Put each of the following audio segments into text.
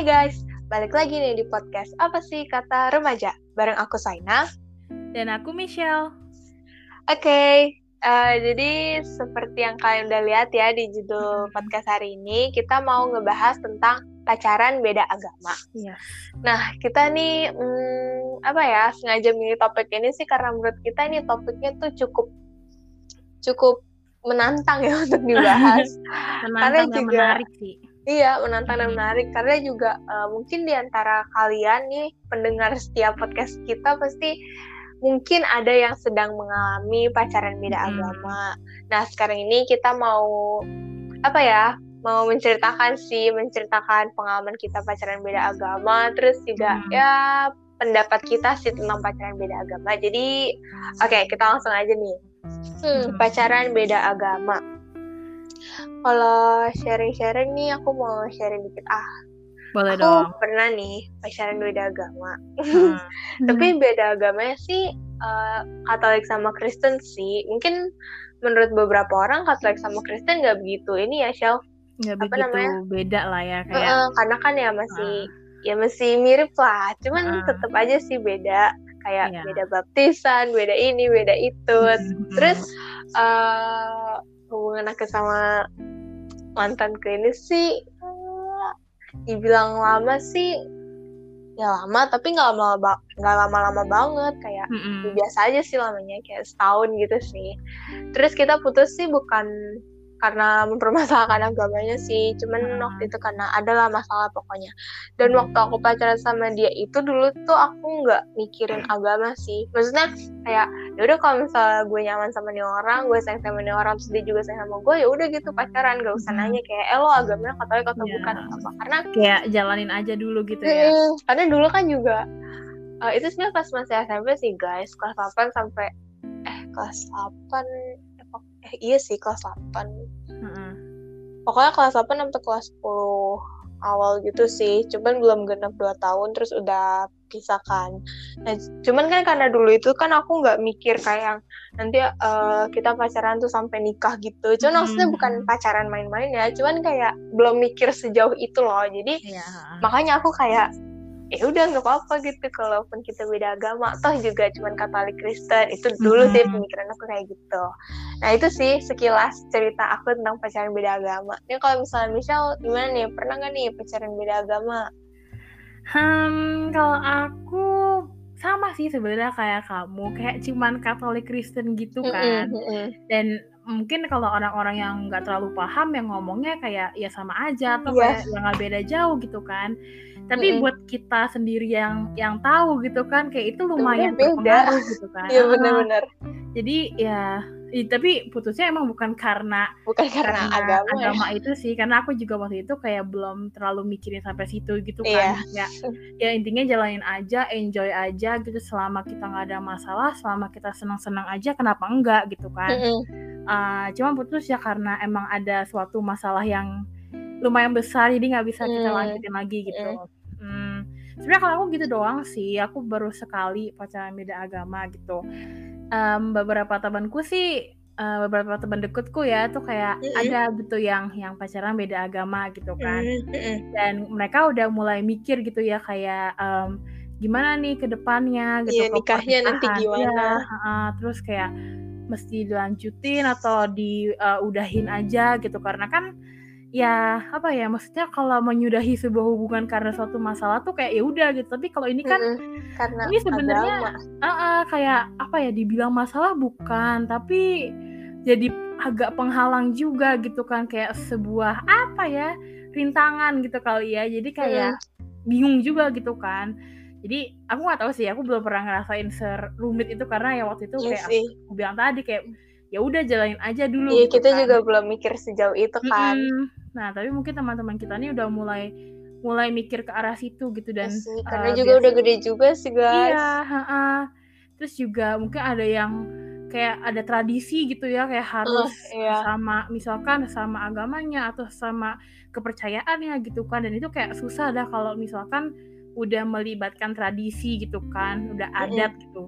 Hai guys, balik lagi nih di podcast Apa sih Kata Remaja? Bareng aku Saina. Dan aku Michelle. Oke, uh, jadi seperti yang kalian udah lihat ya di judul podcast hari ini, kita mau ngebahas tentang pacaran beda agama. Iya. Nah, kita nih, hmm, apa ya, sengaja milih topik ini sih karena menurut kita ini topiknya tuh cukup cukup menantang ya untuk dibahas. Menantang Karena juga- menarik sih. Iya, menantang dan Hmm. menarik karena juga uh, mungkin di antara kalian nih pendengar setiap podcast kita pasti mungkin ada yang sedang mengalami pacaran beda Hmm. agama. Nah, sekarang ini kita mau apa ya? Mau menceritakan sih, menceritakan pengalaman kita pacaran beda agama, terus juga Hmm. ya pendapat kita sih tentang pacaran beda agama. Jadi, oke, kita langsung aja nih. Hmm, Hmm. pacaran beda agama. Kalau sharing-sharing nih, aku mau sharing dikit. Ah, Boleh aku dong. pernah nih pacaran beda agama. Hmm. Tapi beda agamanya sih eh, Katolik sama Kristen sih. Mungkin menurut beberapa orang Katolik sama Kristen nggak begitu ini ya, Shell. nggak apa begitu namanya? beda lah ya kayak Heeh, karena kan ya masih ya masih mirip lah. Cuman Heeh. tetap aja sih beda. Kayak Iya. beda baptisan, beda ini, beda itu. Hmm. Terus eh hubungan aku sama mantanku ini sih dibilang lama sih ya lama tapi nggak lama nggak lama-lama banget kayak Mm-mm. ya biasa aja sih lamanya kayak setahun gitu sih terus kita putus sih bukan karena mempermasalahkan agamanya sih. Cuman Hmm. waktu itu karena adalah masalah pokoknya. Dan waktu aku pacaran sama dia itu dulu tuh aku nggak mikirin agama sih. Maksudnya kayak ya udah kalau misalnya gue nyaman sama nih orang gue sayang sama nih orang terus dia juga sayang sama gue ya udah gitu pacaran. Gak usah Hmm. nanya kayak eh lo agamanya katolik atau Iya. bukan apa. Karena kayak jalanin aja dulu gitu ya. Karena dulu kan juga eh, itu sebenarnya pas masih SMP sih guys. Kelas 8 sampai eh kelas 8 eh, iya sih kelas 8 Heeh. pokoknya kelas 8 sampai kelas 10 awal gitu sih cuman belum genap 2 tahun terus udah pisahkan nah cuman kan karena dulu itu kan aku nggak mikir kayak yang nanti eh, kita pacaran tuh sampai nikah gitu cuman Hmm. maksudnya bukan pacaran main-main ya cuman kayak belum mikir sejauh itu loh jadi Iya, heeh. makanya aku kayak ya udah nggak apa-apa gitu. Kalaupun kita beda agama toh juga cuman Katolik Kristen. Itu dulu sih Mhm. pemikiran aku kayak gitu. Nah itu sih sekilas cerita aku tentang pacaran beda agama. Ini kalau misalnya Michelle gimana nih? Pernah nggak nih pacaran beda agama? Hmm, kalau aku sama sih sebenarnya kayak kamu. Kayak cuman Katolik Kristen gitu kan. Mm-mm, mm-mm. dan mungkin kalau orang-orang yang nggak terlalu paham yang ngomongnya kayak ya sama aja atau Iya. kayak yang nggak beda jauh gitu kan tapi Mm-mm. buat kita sendiri yang yang tahu gitu kan kayak itu lumayan beda. berpengaruh gitu kan iya Ah, benar-benar jadi ya i- tapi putusnya emang bukan karena bukan karena, agama, ya. agama itu sih karena aku juga waktu itu kayak belum terlalu mikirin sampai situ gitu kan ya ya intinya jalanin aja enjoy aja gitu selama kita nggak ada masalah selama kita senang-senang aja kenapa enggak gitu kan Mm-mm. Uh, cuma putus ya karena emang ada suatu masalah yang lumayan besar jadi nggak bisa kita Hmm. lanjutin lagi gitu. Hmm. Sebenarnya kalau aku gitu doang sih, aku baru sekali pacaran beda agama gitu. Em, beberapa temanku sih, uh, beberapa teman deketku ya tuh kayak Mm-mm. ada gitu yang yang pacaran beda agama gitu kan. Mm-mm. Dan mereka udah mulai mikir gitu ya kayak em, gimana nih ke depannya gitu. Iya, ke nikahnya nanti pernikahan. gimana? Iya, heeh. terus kayak mesti dilanjutin atau diudahin aja gitu karena kan ya apa ya maksudnya kalau menyudahi sebuah hubungan karena suatu masalah tuh kayak ya udah gitu. Tapi kalau ini kan Mm-mm. karena ini sebenarnya ah, ah, kayak apa ya dibilang masalah bukan tapi jadi agak penghalang juga gitu kan kayak sebuah apa ya rintangan gitu kali ya. Jadi kayak bingung juga gitu kan. Jadi aku nggak tahu sih aku belum pernah ngerasain serumit itu karena ya waktu itu Iya kayak sih. aku bilang tadi kayak ya udah jalanin aja dulu iya gitu kita kan. juga belum mikir sejauh itu kan Mm-mm. nah tapi mungkin teman-teman kita nih udah mulai mulai mikir ke arah situ gitu dan Iya sih, eh, karena juga biasa- udah gede juga sih guys iya ha-ha. terus juga mungkin ada yang kayak ada tradisi gitu ya kayak harus iya. sama misalkan sama agamanya atau sama kepercayaannya gitu kan dan itu kayak susah dah kalau misalkan udah melibatkan tradisi gitu kan udah adat gitu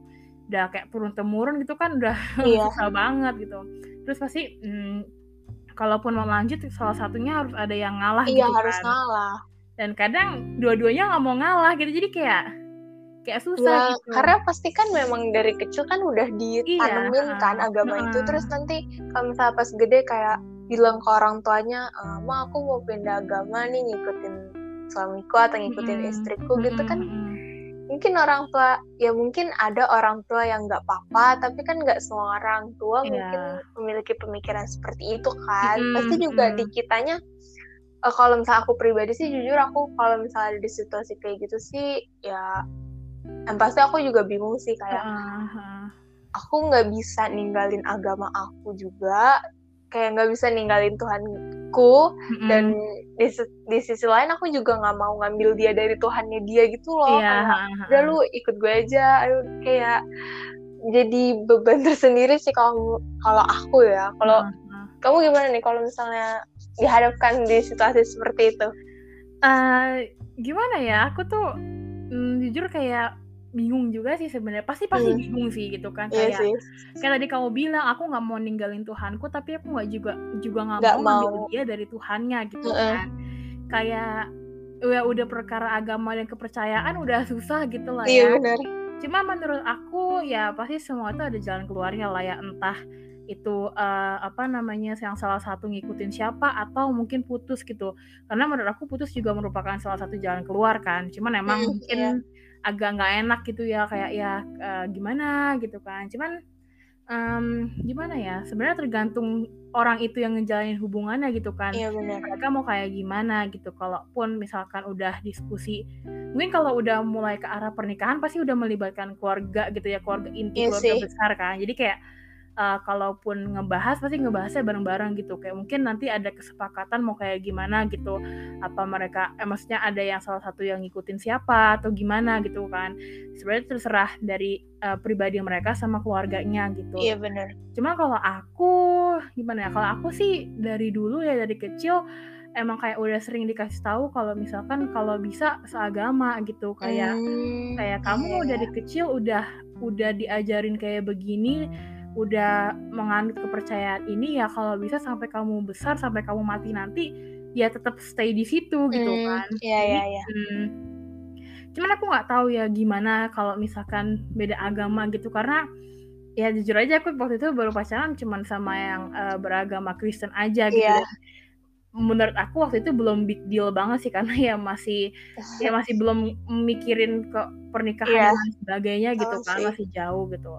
udah kayak turun temurun gitu kan udah Iya. susah banget gitu terus pasti hmm, kalaupun mau lanjut salah satunya harus ada yang ngalah iya gitu harus kan ngalah dan kadang dua-duanya nggak mau ngalah gitu jadi kayak kayak susah Ya, gitu karena pasti kan memang dari kecil kan udah ditanemin Iya, kan agama itu heeh. terus nanti kalau misalnya pas gede kayak bilang ke orang tuanya "Eh, ma aku mau pindah agama nih ngikutin suamiku atau ngikutin Mm-mm. istriku gitu kan Mm-mm. Mungkin orang tua ya mungkin ada orang tua yang nggak apa-apa tapi kan nggak semua orang tua Iya. mungkin memiliki pemikiran seperti itu kan Mm-mm, pasti juga mm. di kitanya eh, kalau misalnya aku pribadi sih jujur aku kalau misalnya ada di situasi kayak gitu sih ya yang pasti aku juga bingung sih kayak Heeh, heeh. aku nggak bisa ninggalin agama aku juga kayak nggak bisa ninggalin Tuhanku. Mm-mm. dan di, di sisi lain aku juga nggak mau ngambil dia dari Tuhannya dia gitu loh. Kayak heeh. udah lu ikut gue aja. Aduh kayak jadi beban tersendiri sih kalau kalau aku ya. Kalau heeh. kamu gimana nih kalau misalnya dihadapkan di situasi seperti itu? Eh, gimana ya? Aku tuh mm, jujur kayak bingung juga sih sebenarnya pasti pasti Hmm. bingung sih gitu kan iya kayak sih kayak tadi kamu bilang aku nggak mau ninggalin Tuhanku tapi aku nggak juga juga nggak mau ngambil mau. dia dari Tuhannya gitu Heeh. kan kayak ya udah perkara agama dan kepercayaan udah susah gitu lah iya ya benar cuma menurut aku ya pasti semua itu ada jalan keluarnya lah ya entah itu eh, apa namanya yang salah satu ngikutin siapa atau mungkin putus gitu karena menurut aku putus juga merupakan salah satu jalan keluar kan cuman emang Hmm, mungkin iya. Agak nggak enak gitu ya kayak ya eh, gimana gitu kan. Cuman em, gimana ya sebenarnya tergantung orang itu yang ngejalanin hubungannya gitu kan. Iya benar. Mereka mau kayak gimana gitu. Kalaupun misalkan udah diskusi mungkin kalau udah mulai ke arah pernikahan pasti udah melibatkan keluarga gitu ya keluarga inti Iya keluarga sih. besar kan. Jadi kayak uh, kalaupun ngebahas pasti ngebahasnya bareng-bareng gitu. Kayak mungkin nanti ada kesepakatan mau kayak gimana gitu. Apa mereka eh, maksudnya ada yang salah satu yang ngikutin siapa atau gimana gitu kan. Sebenarnya terserah dari uh, pribadi mereka sama keluarganya gitu. Iya benar. Cuma kalau aku gimana ya? Kalau aku sih dari dulu ya dari kecil emang kayak udah sering dikasih tahu kalau misalkan kalau bisa seagama gitu. Kayak Hmm, kayak kamu iya, dari kecil udah udah diajarin kayak begini udah menganut kepercayaan ini ya kalau bisa sampai kamu besar sampai kamu mati nanti ya tetap stay di situ gitu Hmm, kan iya iya iya hmm, cuman aku nggak tahu ya gimana kalau misalkan beda agama gitu karena ya jujur aja aku waktu itu baru pacaran cuman sama yang eh, beragama Kristen aja gitu. Dan menurut aku waktu itu belum big deal banget sih karena ya masih ya masih belum mikirin ke pernikahan Iya. dan sebagainya gitu Tahu kan sih. masih jauh gitu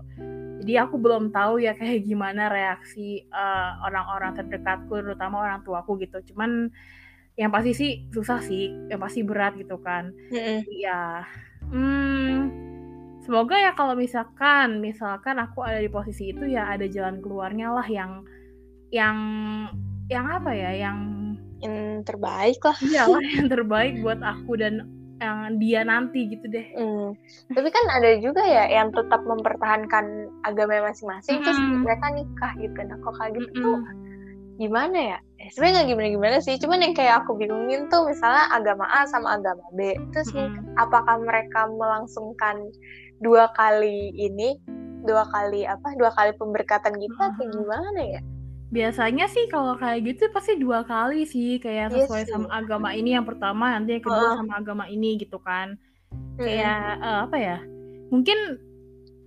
jadi aku belum tahu ya kayak gimana reaksi eh, orang-orang terdekatku terutama orang tuaku gitu. Cuman yang pasti sih susah sih yang pasti berat gitu kan. Mm-mm. ya hmm, semoga ya kalau misalkan misalkan aku ada di posisi itu ya ada jalan keluarnya lah yang yang yang apa ya yang yang terbaik lah. Iyalah yang terbaik buat aku dan yang dia nanti gitu deh Hmm. Tapi kan ada juga ya yang tetap mempertahankan agama masing-masing terus Mm-mm. mereka nikah gitu. Nah, kok kayak gitu tuh Mm-mm. gimana ya? Eh, Sebenarnya nggak gimana-gimana sih, cuman yang kayak aku bingungin tuh misalnya agama A sama agama B. Terus mungkin apakah mereka melangsungkan dua kali ini, dua kali apa? Dua kali pemberkatan gitu atau Mm-mm. gimana ya? Biasanya sih kalau kayak gitu pasti dua kali sih kayak Iya sesuai sih. sama agama ini yang pertama nanti yang kedua Heeh. sama agama ini gitu kan Mm-mm. kayak eh, apa ya mungkin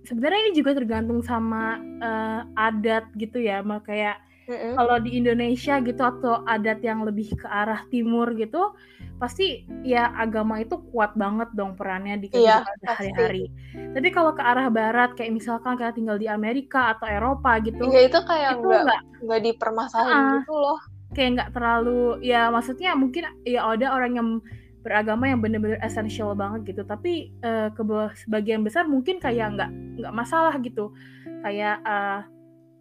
sebenarnya ini juga tergantung sama eh, adat gitu ya kayak Mm-mm. kalau di Indonesia gitu atau adat yang lebih ke arah timur gitu pasti ya agama itu kuat banget dong perannya di Iya, kehidupan pasti. sehari-hari tapi kalau ke arah barat kayak misalkan kayak tinggal di Amerika atau Eropa gitu Iya itu kayak itu nggak nggak dipermasalahin Ah. gitu loh. kayak nggak terlalu ya maksudnya mungkin ya ada orang yang beragama yang bener-bener esensial banget gitu tapi eh, ke sebagian besar mungkin kayak nggak nggak masalah gitu kayak eh,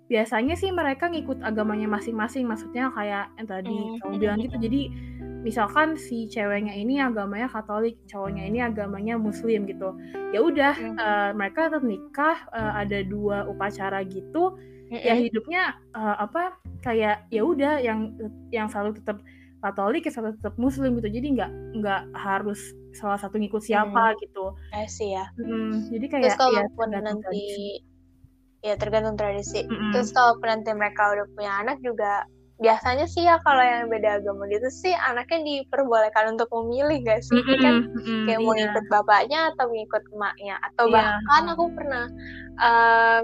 biasanya sih mereka ngikut agamanya masing-masing maksudnya kayak yang tadi Hmm. kamu bilang gitu jadi misalkan si ceweknya ini agamanya Katolik cowoknya ini agamanya Muslim gitu ya udah Hmm. eh, mereka tetap nikah eh, ada dua upacara gitu ya Mm-mm. hidupnya eh, apa kayak ya udah yang yang selalu tetap Katolik ya selalu tetap Muslim gitu jadi nggak nggak harus salah satu ngikut siapa gitu Eh sih ya. Hmm, jadi Terus kayak ya kalaupun tergantung nanti. Ya tergantung tradisi. Mm-mm. Terus kalaupun nanti mereka udah punya anak juga biasanya sih ya kalau yang beda agama gitu sih anaknya diperbolehkan untuk memilih gak sih Mm -mm, kan mm -mm, kayak mau iya. ngikut bapaknya atau ngikut emaknya atau Iya. bahkan aku pernah eh,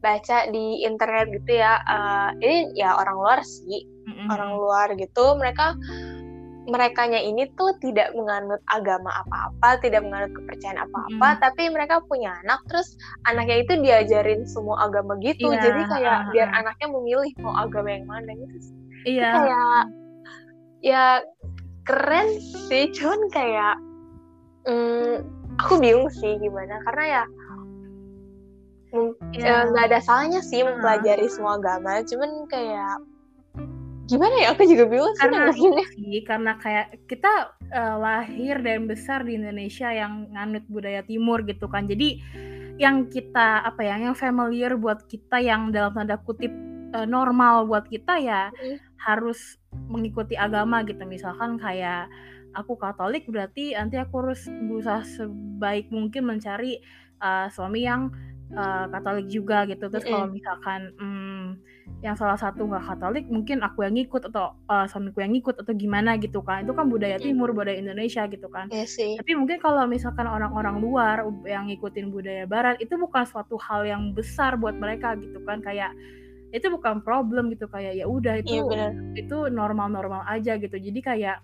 baca di internet gitu ya eh, ini ya orang luar sih Mm -mm, orang luar gitu mereka merekanya ini tuh tidak menganut agama apa-apa, tidak menganut kepercayaan apa-apa, Mm. tapi mereka punya anak, terus anaknya itu diajarin semua agama gitu, Iya, jadi kayak ah, biar ah. anaknya memilih mau agama yang mana gitu. Itu Iya. kayak ya keren sih, cuman kayak mm, aku bingung sih gimana, karena ya Iya. eh, nggak ada salahnya sih Ah. mempelajari semua agama, cuman kayak gimana ya? Aku juga bingung karena sih karena kayak kita eh, lahir dan besar di Indonesia yang nganut budaya timur gitu kan. Jadi yang kita apa ya yang familiar buat kita yang dalam tanda kutip eh, normal buat kita ya Mm. harus mengikuti agama gitu. Misalkan kayak aku Katolik berarti nanti aku harus berusaha sebaik mungkin mencari eh, suami yang eh, Katolik juga gitu. Terus kalau misalkan hmm, yang salah satu nggak Katolik mungkin aku yang ngikut atau uh, suamiku yang ngikut atau gimana gitu kan itu kan budaya Mm. timur budaya Indonesia gitu kan Iya sih. tapi mungkin kalau misalkan orang-orang luar yang ngikutin budaya barat itu bukan suatu hal yang besar buat mereka gitu kan kayak itu bukan problem gitu kayak ya udah Iya itu benar. itu normal-normal aja gitu jadi kayak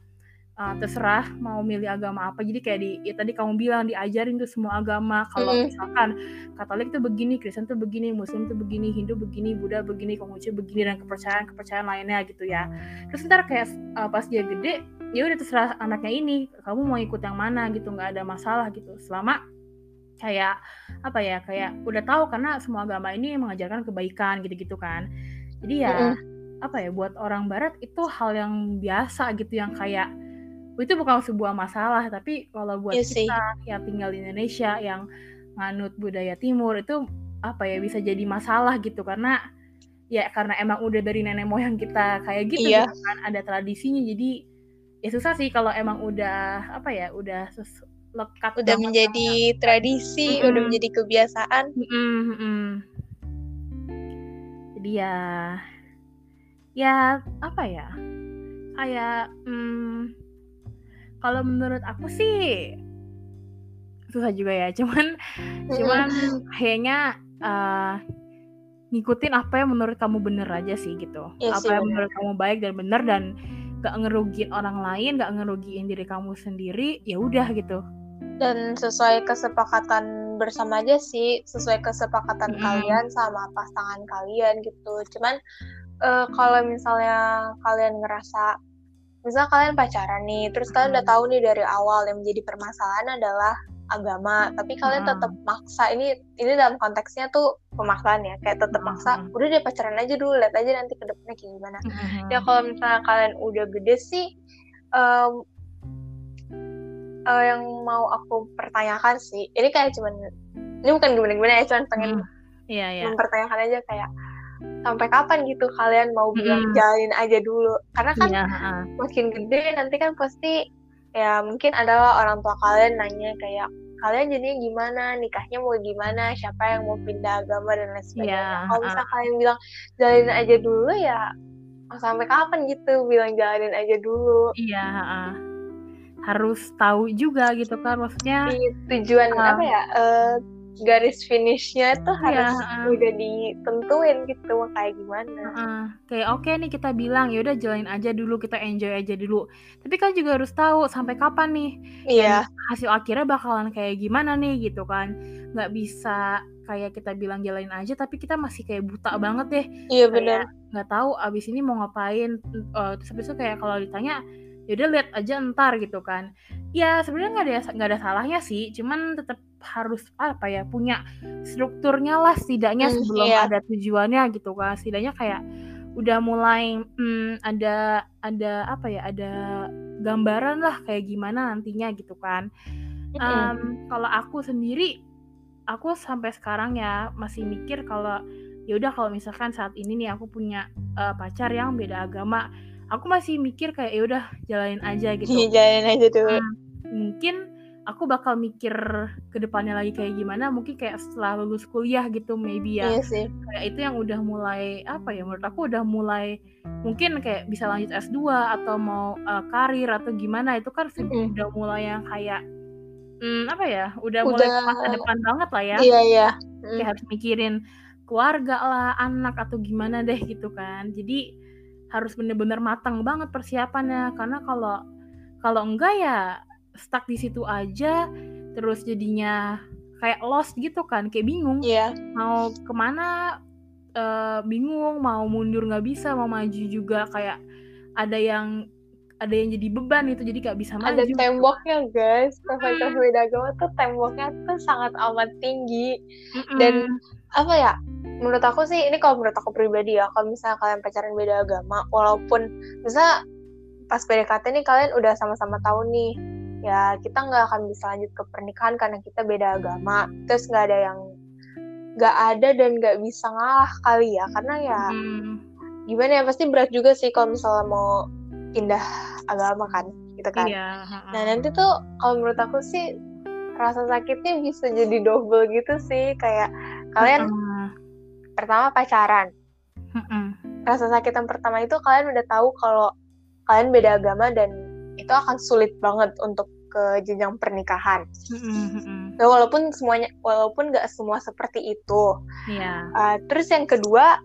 uh, terserah mau milih agama apa. Jadi kayak di ya tadi kamu bilang diajarin tuh semua agama. Kalau Mm-mm. misalkan Katolik tuh begini Kristen tuh begini Muslim tuh begini Hindu begini Buddha begini Konghucu begini dan kepercayaan kepercayaan lainnya gitu ya. Terus ntar kayak uh, pas dia gede ya udah terserah anaknya ini kamu mau ikut yang mana gitu nggak ada masalah gitu. Selama kayak apa ya kayak udah tahu karena semua agama ini mengajarkan kebaikan gitu-gitu kan. Jadi ya Mm-mm. apa ya buat orang barat itu hal yang biasa gitu yang kayak itu bukan sebuah masalah tapi kalau buat Iya kita yang tinggal di Indonesia yang nganut budaya timur itu apa ya bisa jadi masalah gitu karena ya karena emang udah dari nenek moyang kita kayak gitu, Iya. gitu kan ada tradisinya jadi ya susah sih kalau emang udah apa ya udah ses- lekat Udah menjadi tradisi, Mm-mm. udah menjadi kebiasaan. Mm-mm, mm-mm. Jadi ya, ya apa ya? Kayak, hmm, kalau menurut aku sih susah juga ya. Cuman, cuman kayaknya eh, ngikutin apa yang menurut kamu bener aja sih gitu. Iya apa yang bener. menurut kamu baik dan bener dan gak ngerugiin orang lain, gak ngerugiin diri kamu sendiri, ya udah gitu. Dan sesuai kesepakatan bersama aja sih, sesuai kesepakatan Mm-mm. kalian sama pasangan kalian gitu. Cuman eh, kalau misalnya kalian ngerasa, misalnya kalian pacaran nih, terus kalian udah tahu nih dari awal yang menjadi permasalahan adalah agama, tapi kalian Mm. tetap maksa. Ini ini dalam konteksnya tuh pemaksaan ya, kayak tetap maksa. Udah deh pacaran aja dulu, lihat aja nanti ke depannya kayak gimana. Ya kalau misalnya kalian udah gede sih em, eh, yang mau aku pertanyakan sih ini kayak cuman ini bukan gimana-gimana ya cuman pengen Hmm. Iya, iya. mempertanyakan aja kayak sampai kapan gitu kalian mau bilang Mm-mm. jalin aja dulu karena kan Iya, heeh. makin gede nanti kan pasti ya mungkin adalah orang tua kalian nanya kayak kalian jadinya gimana nikahnya mau gimana siapa yang mau pindah agama dan lain sebagainya Iya, kalau heeh. misalnya kalian bilang jalin aja dulu ya sampai kapan gitu bilang jalanin aja dulu Iya, heeh. harus tahu juga gitu kan maksudnya di tujuan Ah. apa ya eh, garis finishnya tuh Iya, harus ah. udah ditentuin gitu mau kayak gimana. Heeh, kayak oke nih kita bilang ya udah jalanin aja dulu kita enjoy aja dulu. Tapi kan juga harus tahu sampai kapan nih iya. hasil akhirnya bakalan kayak gimana nih gitu kan. Nggak bisa kayak kita bilang jalanin aja tapi kita masih kayak buta banget deh. Iya benar nggak tahu abis ini mau ngapain eh, terus habis itu kayak kalau ditanya yaudah lihat aja ntar gitu kan ya sebenarnya nggak ada nggak ada salahnya sih cuman tetap harus apa ya punya strukturnya lah setidaknya Hmm, sebelum iya. ada tujuannya gitu kan setidaknya kayak udah mulai hmm, ada ada apa ya ada gambaran lah kayak gimana nantinya gitu kan Mm-mm. Em, kalau aku sendiri aku sampai sekarang ya masih mikir kalau ya udah kalau misalkan saat ini nih aku punya eh, pacar yang beda agama aku masih mikir kayak ya udah jalanin aja gitu. Jalanin aja dulu mungkin aku bakal mikir ke depannya lagi kayak gimana mungkin kayak setelah lulus kuliah gitu maybe ya. Iya sih. Kayak itu yang udah mulai apa ya menurut aku udah mulai mungkin kayak bisa lanjut S2 atau mau uh, karir atau gimana itu kan Mm-mm. udah mulai yang kayak hmm, apa ya udah, mulai Udah- ke masa depan banget lah ya. Iya iya. Mm. kayak harus mikirin keluarga lah anak atau gimana deh gitu kan. Jadi harus bener-bener matang banget persiapannya. Karena kalau kalau enggak ya stuck di situ aja terus jadinya kayak lost gitu kan kayak bingung. Iya. Mau ke mana? Eh, bingung mau mundur nggak bisa mau maju juga kayak ada yang ada yang jadi beban itu jadi nggak bisa maju. ada temboknya guys. Profesor beda agama tuh temboknya tuh sangat amat tinggi. Mm-mm. dan apa ya menurut aku sih ini kalau menurut aku pribadi ya kalau misalnya kalian pacaran beda agama walaupun misalnya pas PDKT nih kalian udah sama-sama tahu nih ya kita nggak akan bisa lanjut ke pernikahan karena kita beda agama. Terus nggak ada yang nggak ada dan nggak bisa ngalah kali ya. Karena ya Mm. gimana ya pasti berat juga sih kalau misalnya mau pindah agama kan gitu kan iya. Nah nanti tuh kalau menurut aku sih rasa sakitnya bisa jadi double gitu sih kayak kalian Heeh. pertama pacaran Heeh. rasa sakit yang pertama itu kalian udah tahu kalau kalian beda agama dan itu akan sulit banget untuk ke jenjang pernikahan. Nah, walaupun semuanya walaupun nggak semua seperti itu. Iya. Uh, terus yang kedua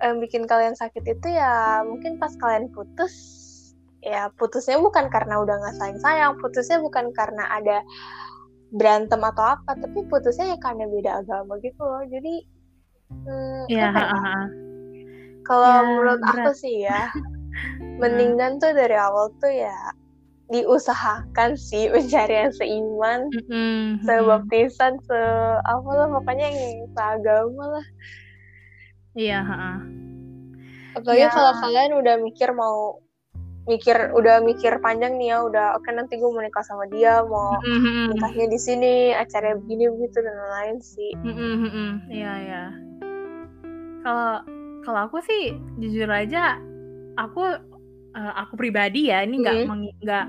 yang bikin kalian sakit itu ya mungkin pas kalian putus ya putusnya bukan karena udah nggak sayang sayang putusnya bukan karena ada berantem atau apa tapi putusnya ya karena beda agama gitu loh jadi hmm, Iya, apa ya? ha-ha. kalau Ya, menurut aku berat. sih ya mendingan tuh dari awal tuh ya diusahakan sih mencari yang seiman mm-mm. sebaptisan se apa lah pokoknya yang seagama lah Iya, apalagi Ya. kalau kalian udah mikir mau mikir udah mikir panjang nih ya udah oke nanti gue mau nikah sama dia mau mm-mm. nikahnya di sini acaranya begini begitu dan lain-lain sih mm-mm. Iya, iya. Kalau kalau aku sih jujur aja aku eh, aku pribadi ya ini nggak Mhm. mengi- nggak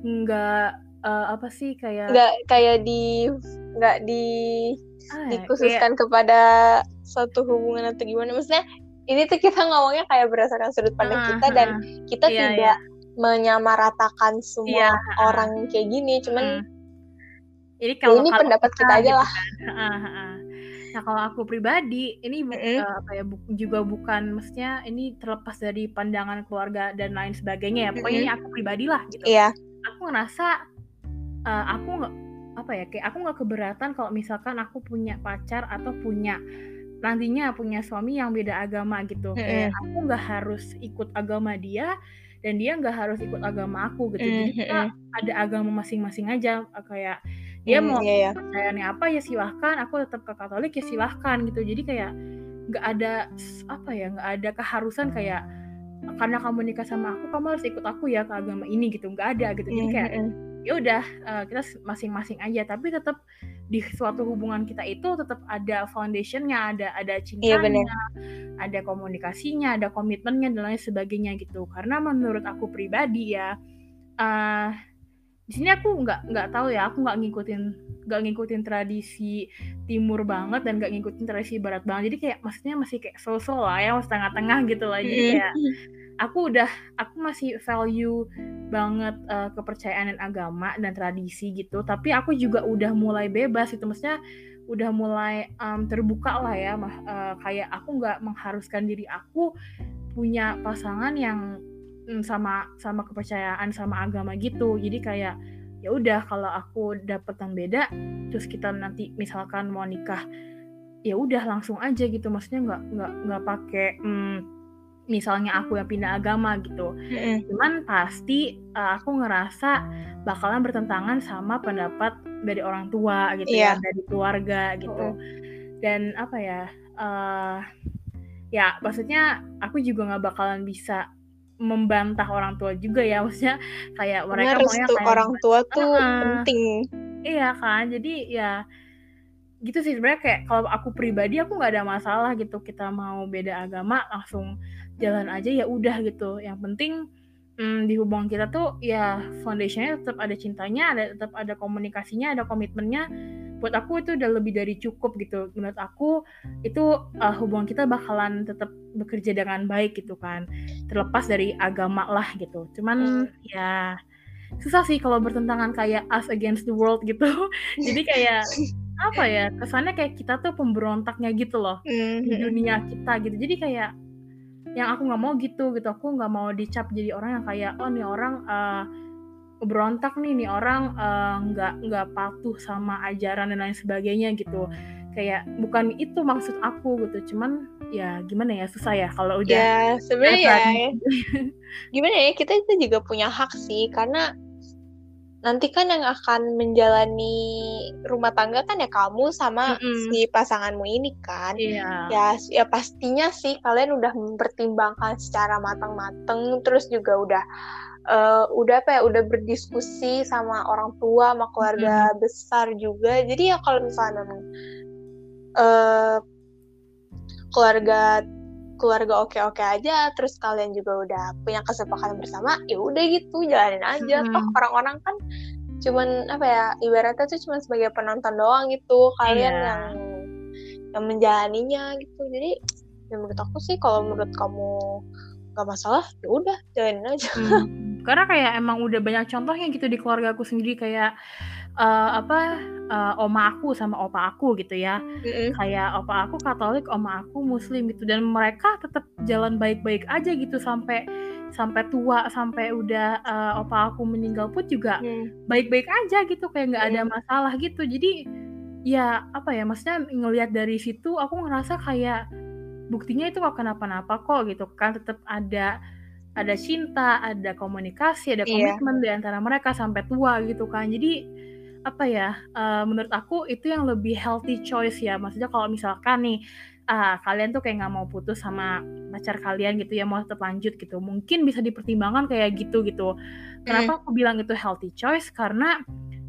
nggak eh, apa sih kayak nggak kayak di nggak di ah, ya, dikhususkan kepada suatu hubungan atau gimana maksudnya ini tuh kita ngomongnya kayak berdasarkan sudut pandang Ah, kita dan kita Iya, tidak menyamaratakan semua Iya, orang kayak gini cuman mm. Jadi ya kalau ini kalau pendapat kita aja gitu lah kan. Ha-ha, ha-ha. Nah kalau aku pribadi ini Mm-mm. eh, apa ya bu- juga bukan maksudnya ini terlepas dari pandangan keluarga dan lain sebagainya ya. Pokoknya ini aku pribadi lah gitu. iya Aku ngerasa eh, aku nggak apa ya kayak aku nggak keberatan kalau misalkan aku punya pacar atau punya nantinya punya suami yang beda agama gitu. Kayak aku nggak harus ikut agama dia dan dia nggak harus ikut agama aku gitu. Jadi kita ada agama masing-masing aja eh, kayak dia Hmm, mau iya, iya. percayaannya apa ya silahkan aku tetap ke Katolik ya silahkan gitu jadi kayak nggak ada apa ya nggak ada keharusan kayak karena kamu nikah sama aku kamu harus ikut aku ya ke agama ini gitu nggak ada gitu jadi kayak Mm-mm. Ya udah eh, kita masing-masing aja tapi tetap di suatu hubungan kita itu tetap ada foundationnya ada ada Iya, bener. cintanya ada komunikasinya ada komitmennya dan lain sebagainya gitu karena menurut aku pribadi ya eh di sini aku nggak nggak tahu ya aku nggak ngikutin nggak ngikutin tradisi timur banget dan nggak ngikutin tradisi barat banget. Jadi kayak maksudnya masih kayak so-so lah ya masih tengah-tengah gitu lah. Jadi Mm-mm. kayak aku udah aku masih value banget eh, kepercayaan dan agama dan tradisi gitu. Tapi aku juga udah mulai bebas itu maksudnya udah mulai em, terbuka lah ya mah eh, kayak aku nggak mengharuskan diri aku punya pasangan yang mm, sama sama kepercayaan sama agama gitu. Jadi kayak ya udah kalau aku dapet yang beda terus kita nanti misalkan mau nikah ya udah langsung aja gitu. Maksudnya nggak nggak nggak pakai mm, misalnya aku yang pindah agama gitu. Cuman pasti uh, aku ngerasa bakalan bertentangan sama pendapat dari orang tua gitu Iya. ya dari keluarga gitu. Dan apa ya uh, ya maksudnya aku juga nggak bakalan bisa membantah orang tua juga ya maksudnya kayak mereka maunya restu kayak orang tua tuh penting Iya kan, jadi ya gitu sih sebenarnya kayak kalau aku pribadi aku nggak ada masalah gitu kita mau beda agama langsung jalan aja ya udah gitu. Yang penting hmm, di hubungan kita tuh ya foundationnya tetap ada cintanya, ada tetap ada komunikasinya, ada komitmennya. Buat aku itu udah lebih dari cukup gitu. Menurut aku itu uh, hubungan kita bakalan tetap bekerja dengan baik gitu kan. Terlepas dari agama lah gitu. Cuman hmm. ya susah sih kalau bertentangan kayak us against the world gitu. Jadi kayak apa ya kesannya kayak kita tuh pemberontaknya gitu loh mm-hmm. di dunia kita gitu. Jadi kayak yang aku nggak mau gitu gitu aku nggak mau dicap jadi orang yang kayak oh nih orang uh, berontak nih nih orang eh, nggak uh, nggak patuh sama ajaran dan lain sebagainya gitu kayak bukan itu maksud aku gitu cuman ya gimana ya susah ya kalau udah ya sebenarnya ya gimana ya kita itu juga punya hak sih karena nanti kan yang akan menjalani rumah tangga kan ya kamu sama mm -hmm. si pasanganmu ini kan yeah. ya ya pastinya sih kalian udah mempertimbangkan secara matang-matang terus juga udah uh, udah apa ya udah berdiskusi sama orang tua sama keluarga mm -hmm. besar juga jadi ya kalau misalnya uh, keluarga keluarga oke-oke aja terus kalian juga udah punya kesepakatan bersama ya udah gitu jalanin aja hmm. toh orang-orang kan cuman apa ya ibaratnya tuh cuma sebagai penonton doang gitu kalian yeah. yang yang menjalaninya gitu jadi ya menurut aku sih kalau menurut kamu gak masalah ya udah jalanin aja hmm. Karena kayak emang udah banyak contohnya gitu di keluarga aku sendiri kayak uh, apa uh, oma aku sama opa aku gitu ya mm-hmm. kayak opa aku Katolik oma aku Muslim gitu dan mereka tetap jalan baik-baik aja gitu sampai sampai tua sampai udah uh, opa aku meninggal pun juga mm. baik-baik aja gitu kayak nggak mm. ada masalah gitu jadi ya apa ya maksudnya ngelihat dari situ aku ngerasa kayak buktinya itu gak kenapa-napa kok gitu kan tetap ada ada cinta, ada komunikasi, ada iya. komitmen yeah. di antara mereka sampai tua gitu kan. Jadi apa ya uh, menurut aku itu yang lebih healthy choice ya maksudnya kalau misalkan nih uh, kalian tuh kayak nggak mau putus sama pacar kalian gitu ya mau tetap lanjut gitu mungkin bisa dipertimbangkan kayak gitu gitu kenapa aku bilang itu healthy choice karena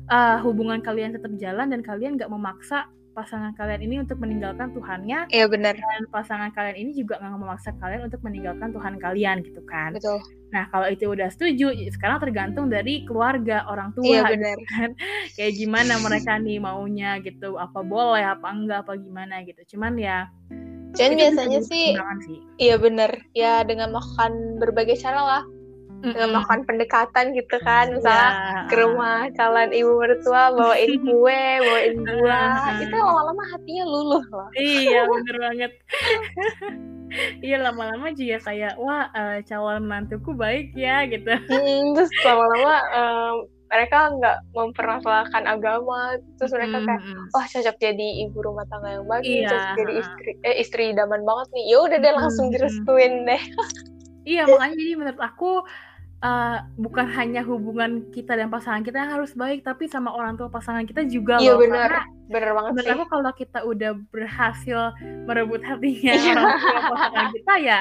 uh, hubungan kalian tetap jalan dan kalian nggak memaksa pasangan kalian ini untuk meninggalkan Tuhannya. Iya benar. Dan pasangan kalian ini juga nggak memaksa kalian untuk meninggalkan Tuhan kalian gitu kan. Betul. Nah kalau itu udah setuju, sekarang tergantung dari keluarga orang tua. Iya benar. Gitu kan. Kayak gimana mereka nih maunya gitu, apa boleh, apa enggak, apa gimana gitu. Cuman ya. Cuman biasanya sih, sih, iya benar. Ya dengan makan berbagai cara lah dengan melakukan pendekatan gitu kan. Misalnya yeah. ke rumah calon ibu mertua bawain kue bawain buah. Itu lama-lama hatinya luluh loh. Iya bener banget. Iya lama-lama juga kayak wah uh, calon menantuku baik ya gitu. Mm, terus lama-lama uh, mereka nggak mempermasalahkan agama. Terus mereka kayak wah cocok jadi ibu rumah tangga yang baik iya. cocok jadi istri eh istri idaman banget nih. Ya udah deh langsung direstuin deh. Iya makanya jadi menurut aku uh, bukan hanya hubungan kita dan pasangan kita yang harus baik, tapi sama orang tua pasangan kita juga iya, loh. Iya benar, benar banget menurut sih. aku kalau kita udah berhasil merebut hatinya iya. orang tua pasangan kita ya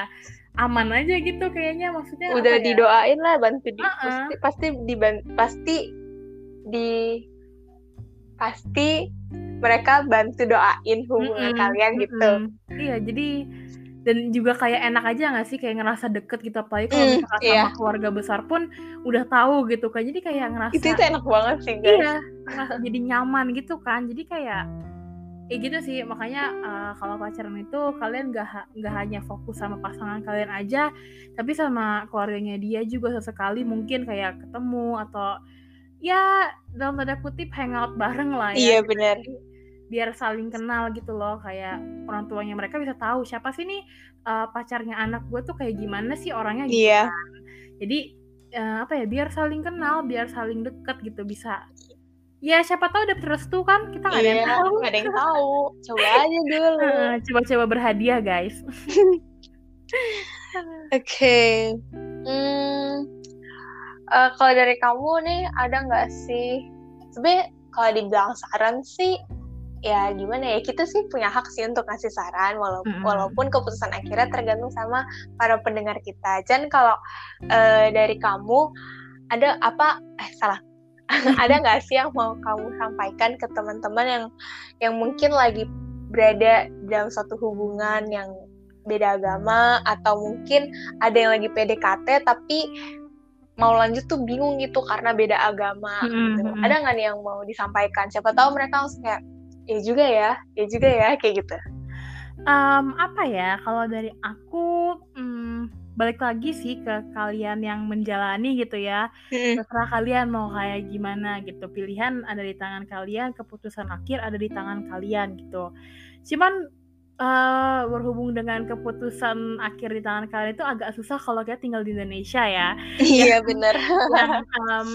aman aja gitu kayaknya maksudnya. Udah ya? didoain lah bantu di, uh -uh. pasti pasti di pasti di pasti mereka bantu doain hubungan mm -hmm. kalian gitu. Mm -hmm. Iya, jadi dan juga kayak enak aja gak sih? Kayak ngerasa deket gitu apalagi kalau mm, misalkan iya. sama keluarga besar pun udah tahu gitu kan. Jadi kayak ngerasa itu, itu enak banget sih guys. Iya ngerasa jadi nyaman gitu kan. Jadi kayak ya gitu sih. Makanya uh, kalau pacaran itu kalian gak nggak hanya fokus sama pasangan kalian aja tapi sama keluarganya dia juga sesekali mungkin kayak ketemu atau ya dalam tanda kutip hangout bareng lah ya. Iya benar biar saling kenal gitu loh kayak orang tuanya mereka bisa tahu siapa sih nih uh, pacarnya anak gue tuh kayak gimana sih orangnya gitu yeah. kan. Jadi uh, apa ya biar saling kenal biar saling deket gitu bisa. Ya siapa tahu udah restu kan kita nggak yeah, ada yang tahu. nggak ada yang tahu. Coba aja dulu. Coba-coba berhadiah guys. Oke. Okay. hmm, uh, kalau dari kamu nih ada nggak sih? Sebenarnya kalau dibilang saran sih ya gimana ya kita sih punya hak sih untuk ngasih saran walaupun mm -hmm. walaupun keputusan akhirnya tergantung sama para pendengar kita. Dan kalau uh, dari kamu ada apa eh salah ada nggak sih yang mau kamu sampaikan ke teman-teman yang yang mungkin lagi berada dalam satu hubungan yang beda agama atau mungkin ada yang lagi PDKT tapi mau lanjut tuh bingung gitu karena beda agama Mm-mm, gitu. Ada nggak nih yang mau disampaikan? Siapa tahu mereka langsung kayak ya juga ya, ya juga ya kayak gitu. Em, apa ya kalau dari aku hmm, balik lagi sih ke kalian yang menjalani gitu ya. Terserah kalian mau kayak gimana gitu. Pilihan ada di tangan kalian keputusan akhir ada di tangan kalian gitu. Cuman eh, berhubung dengan keputusan akhir di tangan kalian itu agak susah kalau kita tinggal di Indonesia ya. Iya bener. yang em,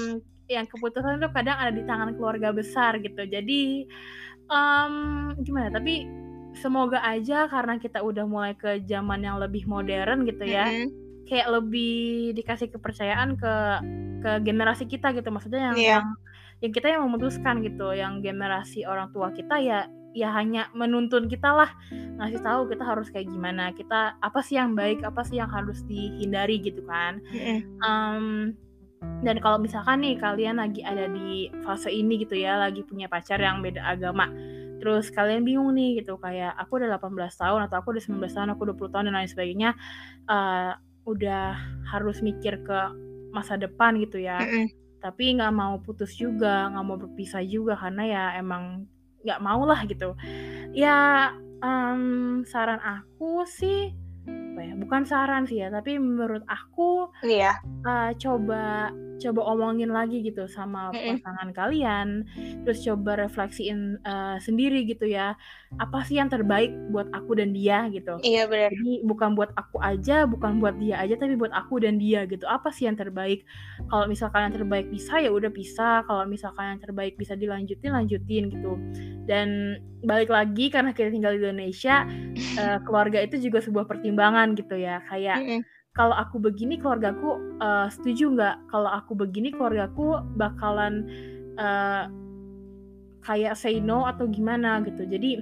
yang keputusan itu kadang ada di tangan keluarga besar gitu. Jadi em, gimana tapi semoga aja karena kita udah mulai ke zaman yang lebih modern gitu ya Mm-mm. kayak lebih dikasih kepercayaan ke ke generasi kita gitu maksudnya yang Iya. yang yang kita yang memutuskan gitu yang generasi orang tua kita ya ya hanya menuntun kita lah ngasih tahu kita harus kayak gimana kita apa sih yang baik apa sih yang harus dihindari gitu kan Mm-mm. Em, dan kalau misalkan nih kalian lagi ada di fase ini gitu ya lagi punya pacar yang beda agama terus kalian bingung nih gitu kayak aku udah 18 tahun atau aku udah 19 tahun aku 20 tahun dan lain sebagainya eh, udah harus mikir ke masa depan gitu ya. Tapi nggak mau putus juga nggak mau berpisah juga karena ya emang nggak mau lah gitu. Ya em, saran aku sih apa ya bukan saran sih ya tapi menurut aku Iya. eh, coba coba omongin lagi gitu sama Mm-mm. pasangan kalian terus coba refleksiin eh, sendiri gitu ya apa sih yang terbaik buat aku dan dia gitu Iya bener. jadi bukan buat aku aja, bukan buat dia aja, tapi buat aku dan dia gitu. Apa sih yang terbaik? Kalau misalkan yang terbaik bisa ya udah bisa. Kalau misalkan yang terbaik bisa dilanjutin, lanjutin gitu. Dan balik lagi karena kita tinggal di Indonesia, eh, keluarga itu juga sebuah pertimbangan gitu ya. Kayak Mm-mm. kalau aku begini keluargaku eh, setuju nggak? Kalau aku begini keluargaku bakalan eh, kayak say no atau gimana gitu. Jadi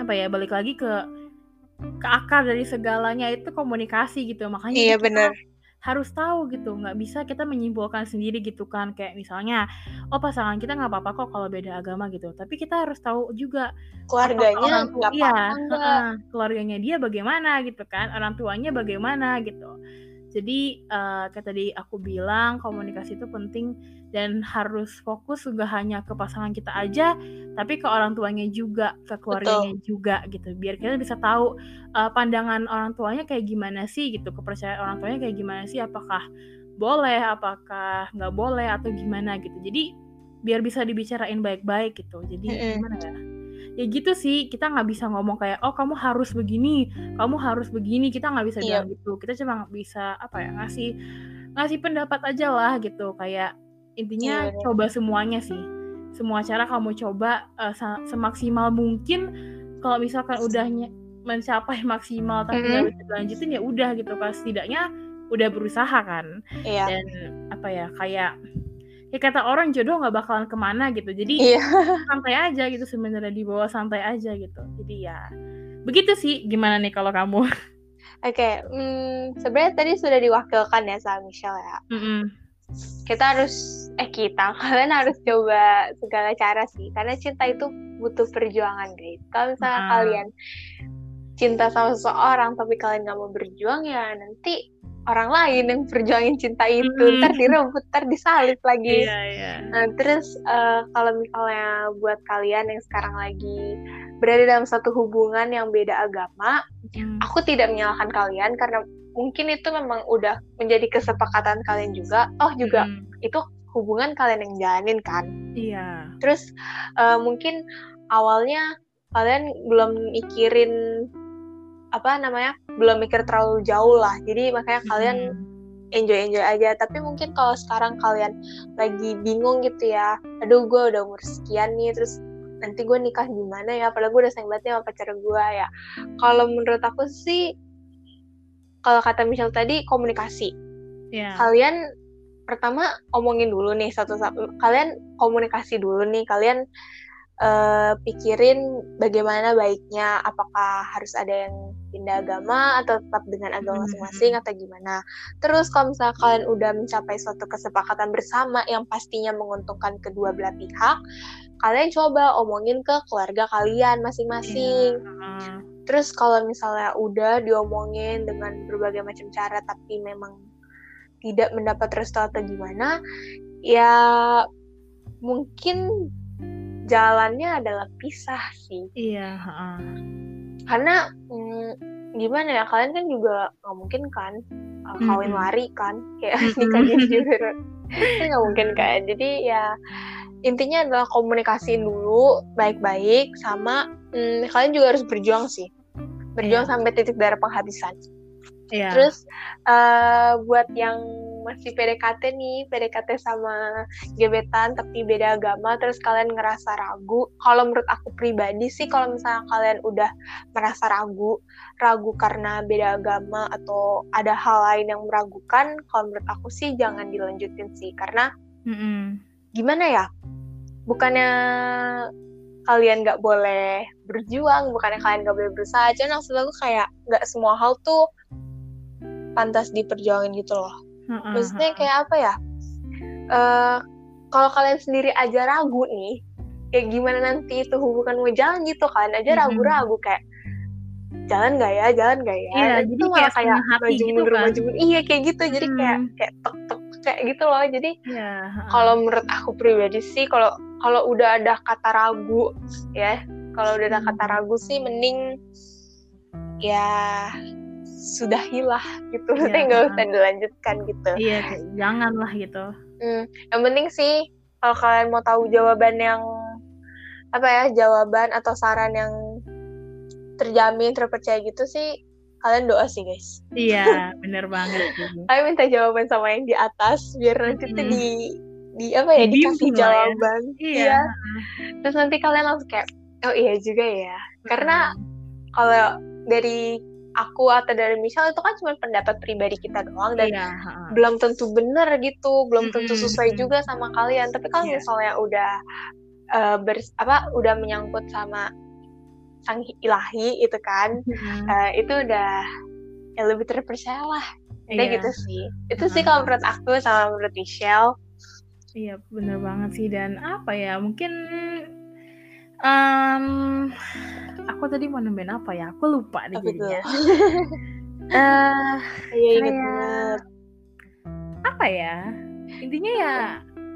apa ya balik lagi ke ke akar dari segalanya itu komunikasi gitu makanya Iya bener. Harus tahu gitu nggak bisa kita menyimpulkan sendiri gitu kan. Kayak misalnya oh pasangan kita nggak apa-apa kok kalau beda agama gitu. Tapi kita harus tahu juga Keluarganya orang tua iya keluarganya dia bagaimana gitu kan orang tuanya bagaimana gitu jadi eh, kayak tadi aku bilang komunikasi itu penting dan harus fokus gak hanya ke pasangan kita aja tapi ke orang tuanya juga ke keluarganya juga gitu. Biar kita bisa tahu eh, pandangan orang tuanya kayak gimana sih gitu kepercayaan orang tuanya kayak gimana sih apakah boleh apakah nggak boleh atau gimana gitu. Jadi biar bisa dibicarain baik-baik gitu. Jadi Mm-mm. gimana ya ya gitu sih kita nggak bisa ngomong kayak oh kamu harus begini kamu harus begini. Kita nggak bisa Iya. bilang gitu. Kita cuma bisa apa ya ngasih ngasih pendapat aja lah gitu. Kayak intinya bener. coba semuanya sih. Semua cara kamu coba sa- semaksimal mungkin. Kalau misalkan udah nye- mencapai maksimal tapi nggak bisa dilanjutin ya udah gitu. Kan setidaknya udah berusaha kan. Iya. dan apa ya kayak ya kata orang jodoh nggak bakalan ke mana gitu jadi Iya. santai aja gitu sebenarnya di bawah santai aja gitu jadi ya begitu sih gimana nih kalau kamu Oke, hmm, sebenarnya tadi sudah diwakilkan ya sama Michelle ya. Mm-mm. Kita harus, eh kita, kalian harus coba segala cara sih. Karena cinta itu butuh perjuangan, guys. Kalau misalnya Ah. kalian cinta sama seseorang tapi kalian nggak mau berjuang ya nanti orang lain yang perjuangin cinta itu Mm-mm. ntar direbut ntar disalip lagi iya iya Nah, terus eh, kalau misalnya buat kalian yang sekarang lagi berada dalam satu hubungan yang beda agama, Mm. aku tidak menyalahkan kalian karena mungkin itu memang udah menjadi kesepakatan kalian juga. Oh juga Mm. itu hubungan kalian yang jalanin kan. iya Terus eh, mungkin awalnya kalian belum mikirin apa namanya, belum mikir terlalu jauh lah. Jadi makanya kalian Mm. enjoy enjoy aja. Tapi mungkin kalau sekarang kalian lagi bingung gitu ya aduh gue udah umur sekian nih terus nanti gue nikah gimana ya? Padahal gue udah sayang banget sama pacar gue ya. Kalau menurut aku sih kalau kata Michelle tadi komunikasi. Iya kalian pertama omongin dulu nih satu satu kalian komunikasi dulu nih. Kalian eh, pikirin bagaimana baiknya apakah harus ada yang pindah agama atau tetap dengan agama Mhm. masing-masing atau gimana terus kalau misalnya kalian udah mencapai suatu kesepakatan bersama yang pastinya menguntungkan kedua belah pihak kalian coba omongin ke keluarga kalian masing-masing Heeh. Terus kalau misalnya udah diomongin dengan berbagai macam cara tapi memang tidak mendapat restu atau gimana ya mungkin jalannya adalah pisah sih iya uh. karena mm, gimana ya kalian kan juga nggak mungkin kan uh, kawin mm -hmm. lari kan kayak nikahnya juga itu nggak mungkin kan jadi ya intinya adalah komunikasiin dulu baik-baik sama mm, kalian juga harus berjuang sih berjuang yeah. sampai titik darah penghabisan yeah. terus uh, buat yang masih PDKT nih, PDKT sama gebetan tapi beda agama, terus kalian ngerasa ragu. Kalau menurut aku pribadi sih, kalau misalnya kalian udah merasa ragu, ragu karena beda agama atau ada hal lain yang meragukan, kalau menurut aku sih jangan dilanjutin sih, karena mm -hmm. gimana ya? Bukannya kalian nggak boleh berjuang, bukannya kalian nggak boleh berusaha, aja maksud aku kayak nggak semua hal tuh pantas diperjuangin gitu loh maksudnya kayak apa ya? Uh, kalau kalian sendiri aja ragu nih kayak gimana nanti itu hubungan mau jalan gitu kan? Aja ragu-ragu kayak jalan gak ya? Jalan gak ya? Iya, jadi itu malah kayak maju gitu mundur kan? maju mundur iya kayak gitu. Jadi kayak kayak tek tek kayak gitu loh. Jadi ya, kalau menurut aku pribadi sih kalau kalau udah ada kata ragu ya kalau udah ada kata ragu sih mending ya sudahilah gitu. Ya, nggak usah dilanjutkan gitu. Iya janganlah gitu. Hmm, yang penting sih kalau kalian mau tahu jawaban yang apa ya jawaban atau saran yang terjamin terpercaya gitu sih kalian doa sih guys. Iya bener banget Kalian minta jawaban sama yang di atas biar nanti mm. tuh di di apa ya di dikasih ya. jawaban. Ya. iya. terus nanti kalian langsung kayak oh iya juga ya. Karena kalau dari aku atau dari Michelle itu kan cuma pendapat pribadi kita doang dan iya, belum tentu benar gitu, belum tentu sesuai juga sama kalian. Tapi kalau yeah. misalnya udah uh, ber, apa udah menyangkut sama sang ilahi itu kan, uh, itu udah ya lebih terpercaya lah. Kayak yeah. gitu sih. Itu sih kalau menurut aku sama menurut Michelle. Iya bener banget sih dan apa ya mungkin um, aku tadi mau nambahin apa ya? Aku lupa deh jadinya. Eh, iya inget banget. Apa ya? Intinya ya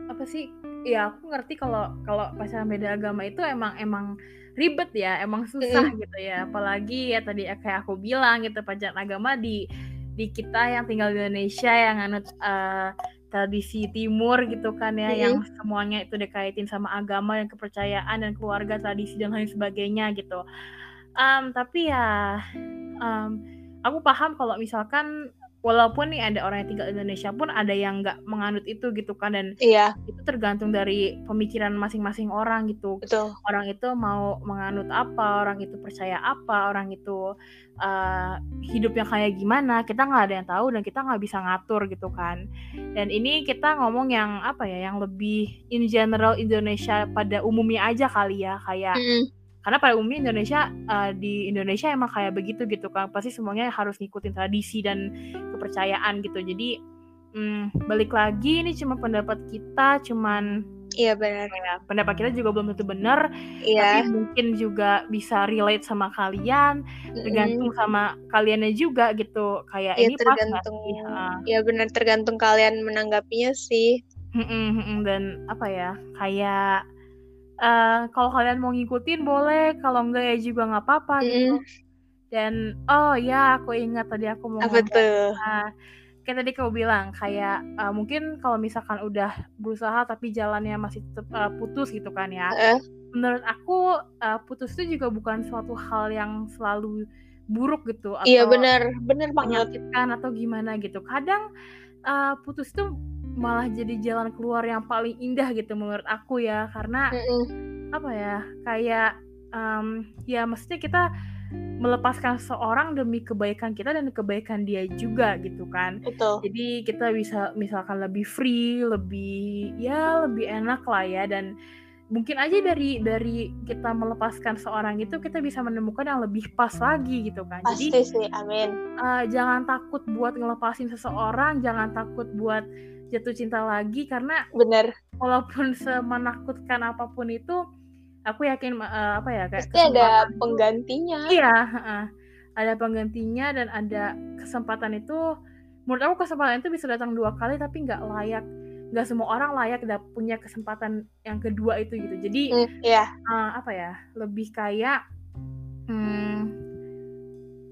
apa sih? Ya aku ngerti kalau kalau pacaran beda agama itu emang emang ribet ya, emang susah mm. gitu ya. Apalagi ya tadi kayak aku bilang gitu pacaran agama di di kita yang tinggal di Indonesia yang anut uh, tradisi timur gitu kan ya mm-hmm. yang semuanya itu dikaitin sama agama dan kepercayaan dan keluarga tradisi dan lain sebagainya gitu um, tapi ya um, aku paham kalau misalkan walaupun nih ada orang yang tinggal di Indonesia pun ada yang nggak menganut itu gitu kan dan iya. itu tergantung dari pemikiran masing-masing orang gitu Betul. orang itu mau menganut apa orang itu percaya apa orang itu uh, hidupnya kayak gimana kita nggak ada yang tahu dan kita nggak bisa ngatur gitu kan dan ini kita ngomong yang apa ya yang lebih in general Indonesia pada umumnya aja kali ya kayak mm -hmm karena pada umumnya Indonesia uh, di Indonesia emang kayak begitu gitu kan pasti semuanya harus ngikutin tradisi dan kepercayaan gitu jadi hmm, balik lagi ini cuma pendapat kita cuman Iya benar. Ya, pendapat kita juga belum tentu benar. Iya. Tapi mungkin juga bisa relate sama kalian, tergantung mm. sama kaliannya juga gitu. Kayak ya, ini tergantung. Iya benar tergantung kalian menanggapinya sih. Dan apa ya? Kayak uh, kalau kalian mau ngikutin boleh, kalau enggak ya juga nggak apa-apa mm. gitu. Dan oh ya aku ingat tadi aku mau Apa tuh? Nah, kayak tadi kau bilang kayak uh, mungkin kalau misalkan udah berusaha tapi jalannya masih tetap uh, putus gitu kan ya. Uh. Menurut aku uh, putus itu juga bukan suatu hal yang selalu buruk gitu iya, atau Iya benar, benar banget. atau gimana gitu. Kadang uh, putus itu malah jadi jalan keluar yang paling indah gitu menurut aku ya karena mm -mm. apa ya kayak um, ya maksudnya kita melepaskan seorang demi kebaikan kita dan kebaikan dia juga gitu kan. Betul. Jadi kita bisa misalkan lebih free, lebih ya lebih enak lah ya dan mungkin aja dari dari kita melepaskan seorang itu kita bisa menemukan yang lebih pas lagi gitu kan. Pasti Jadi sih, amin. Uh, jangan takut buat ngelepasin seseorang, jangan takut buat jatuh cinta lagi karena benar walaupun semenakutkan apa pun itu aku yakin uh, apa ya kayak pasti ada penggantinya. Iya uh, ada penggantinya dan ada kesempatan itu. Menurut aku kesempatan itu bisa datang dua kali tapi nggak layak. Nggak semua orang layak dap punya kesempatan yang kedua itu gitu. Jadi Mm, Iya. uh, apa ya lebih kayak hmm,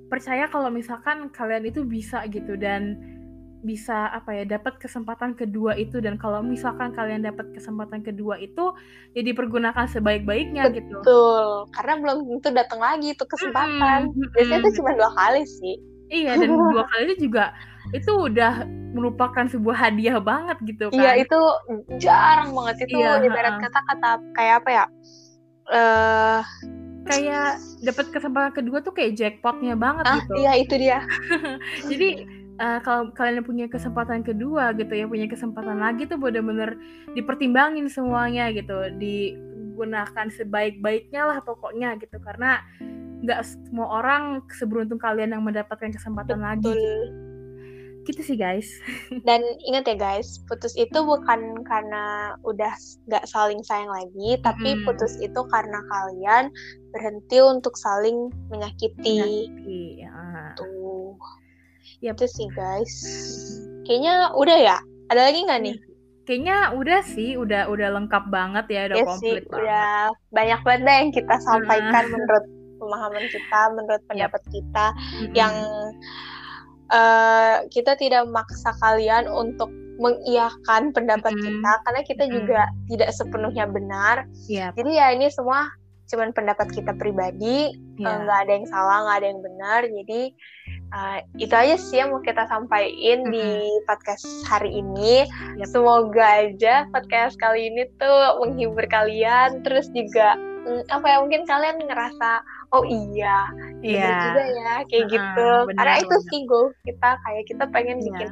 percaya kalau misalkan kalian itu bisa gitu dan bisa apa ya dapat kesempatan kedua itu dan kalau misalkan kalian dapat kesempatan kedua itu ya dipergunakan sebaik-baiknya gitu Betul. Karena belum tentu datang lagi itu kesempatan. Mm-mm, Biasanya itu mm-mm. cuma dua kali sih. iya dan dua kali itu juga itu udah merupakan sebuah hadiah banget gitu kan Iya itu jarang banget itu Iya, ibarat ha-ha. kata kata kayak apa ya? Eh kayak dapat kesempatan kedua tuh kayak jackpotnya banget ah gitu iya itu dia. jadi eh, kalau kalian punya kesempatan kedua gitu ya punya kesempatan lagi tuh bener-bener dipertimbangin semuanya gitu digunakan sebaik-baiknya lah pokoknya gitu karena nggak semua orang seberuntung kalian yang mendapatkan kesempatan lagi Betul. gitu sih guys Dan ingat ya guys, putus itu bukan karena udah nggak saling sayang lagi, tapi Mm-mm. putus itu karena kalian berhenti untuk saling menyakiti. Iya. Tuh. Yap. Itu sih guys. Kayaknya udah ya. Ada lagi nggak nih? kayaknya udah sih udah udah lengkap banget ya udah Ya sih, komplit banget udah banyak banget deh yang kita sampaikan Ah. menurut pemahaman kita, menurut pendapat kita Mm-mm. yang eh, kita tidak memaksa kalian untuk mengiyakan pendapat Mm-mm. kita karena kita Mm-mm. juga tidak sepenuhnya benar. Iya, Jadi ya ini semua cuman pendapat kita pribadi, eh, iya. nggak ada yang salah, nggak ada yang benar. Jadi eh, itu aja sih yang mau kita sampaikan di podcast hari ini. Yap. Semoga aja podcast kali ini tuh menghibur kalian, terus juga mm, apa ya mungkin kalian ngerasa oh iya Iya. juga ya kayak Heeh, gitu. Karena itu sih goal kita kayak kita pengen Iya. bikin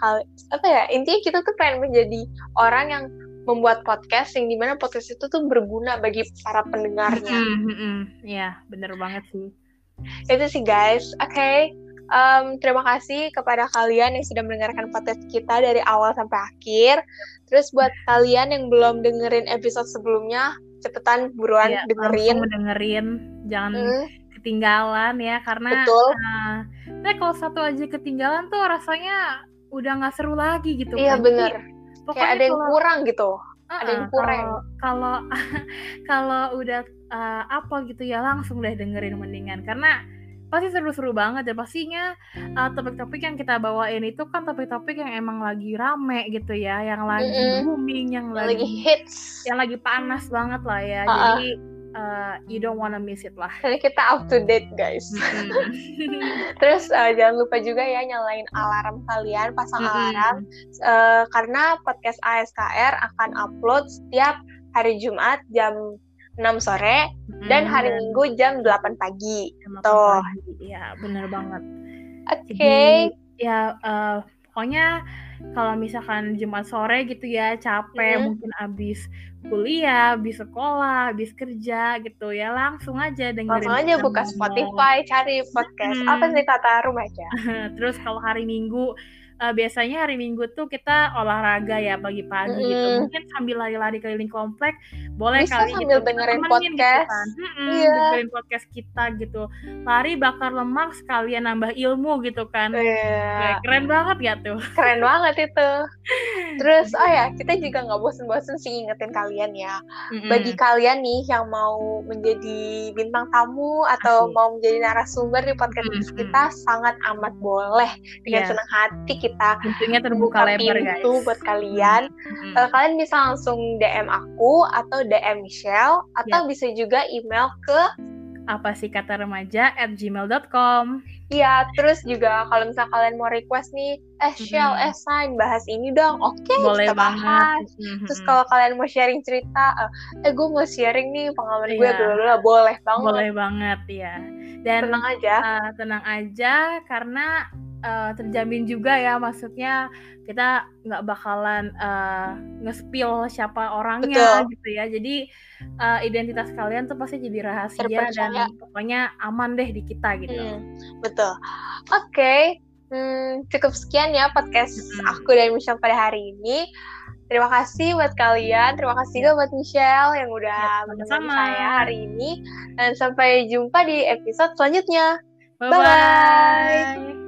kal- apa ya intinya kita tuh pengen menjadi orang yang membuat podcast yang di mana podcast itu tuh berguna bagi para pendengarnya. Mm, mm. Iya, bener banget sih. Itu sih guys. Oke. Em, terima kasih kepada kalian yang sudah mendengarkan podcast kita dari awal sampai akhir. Terus buat kalian yang belum dengerin episode sebelumnya, cepetan buruan Iya, dengerin. dengerin, jangan Hmm, ketinggalan ya karena betul. uh, nah, kalau satu aja ketinggalan tuh rasanya udah nggak seru lagi gitu Iya kan. Bener. Pokoknya Kayak ada yang kurang gitu. Uh-uh, ada yang kurang. Kalau kalau udah uh, apa gitu ya langsung deh dengerin mendingan karena pasti seru-seru banget ya pastinya uh, topik-topik yang kita bawain itu kan topik-topik yang emang lagi rame gitu ya yang lagi Mm-mm. booming yang Yang lagi lagi hits. yang lagi panas banget lah ya Uh-uh. jadi uh, you don't wanna miss it lah Jadi kita up to date guys. Terus eh, jangan lupa juga ya nyalain alarm kalian, pasang Mm-mm. alarm Eh, karena podcast ASKR akan upload setiap hari Jumat jam 6 sore dan Mm, hari Minggu jam 8 pagi. jam Tuh. 8 pagi. ya bener banget Oke. Jadi ya eh, pokoknya kalau misalkan Jumat sore gitu ya capek Mhm. mungkin abis kuliah, abis sekolah, abis kerja gitu ya langsung aja dengerin Langsung aja buka. Spotify, cari podcast. Mm. Apa sih kata remaja? Terus kalau hari Minggu eh, biasanya hari Minggu tuh kita olahraga ya pagi-pagi gitu. Mm-mm. Mungkin sambil lari-lari keliling komplek boleh Bisa kali sambil gitu. dengerin temenin gitu podcast. kan. Mm-mm, Iya. dengerin podcast kita gitu. Lari bakar lemak sekalian nambah ilmu gitu kan. Iya, Kayak keren banget ya tuh. keren banget itu. Terus, oh ya, kita juga nggak bosen-bosen sih ingetin kalian ya. Bagi kalian nih yang mau menjadi bintang tamu atau Asik. mau menjadi narasumber di podcast Mm-mm. kita, sangat amat boleh dengan Iya. senang hati kita pintunya terbuka buka lebar guys. pintu buat kalian. Mm-mm. Eh, kalian bisa langsung DM aku atau DM Michelle atau Iya. bisa juga email ke apa sih kata remaja at gmail.com ya terus juga kalau misal kalian mau request nih eh Shell eh sign bahas ini dong oke boleh kita banget bahas terus kalau kalian mau sharing cerita eh, eh gue mau sharing nih pengalaman gue Iya. bla bla, boleh banget boleh banget ya dan tenang aja uh, tenang aja karena uh, terjamin juga ya maksudnya kita nggak bakalan uh, nge-spill siapa orangnya Betul. gitu ya jadi uh, identitas kalian tuh pasti jadi rahasia Terpercaya. dan pokoknya aman deh di kita gitu Hmm, betul oke hmm, cukup sekian ya podcast Mm-mm. aku dan Michelle pada hari ini Terima kasih buat kalian, terima kasih juga buat Michelle yang udah Ya, menemani saya hari ini. Dan sampai jumpa di episode selanjutnya. bye bye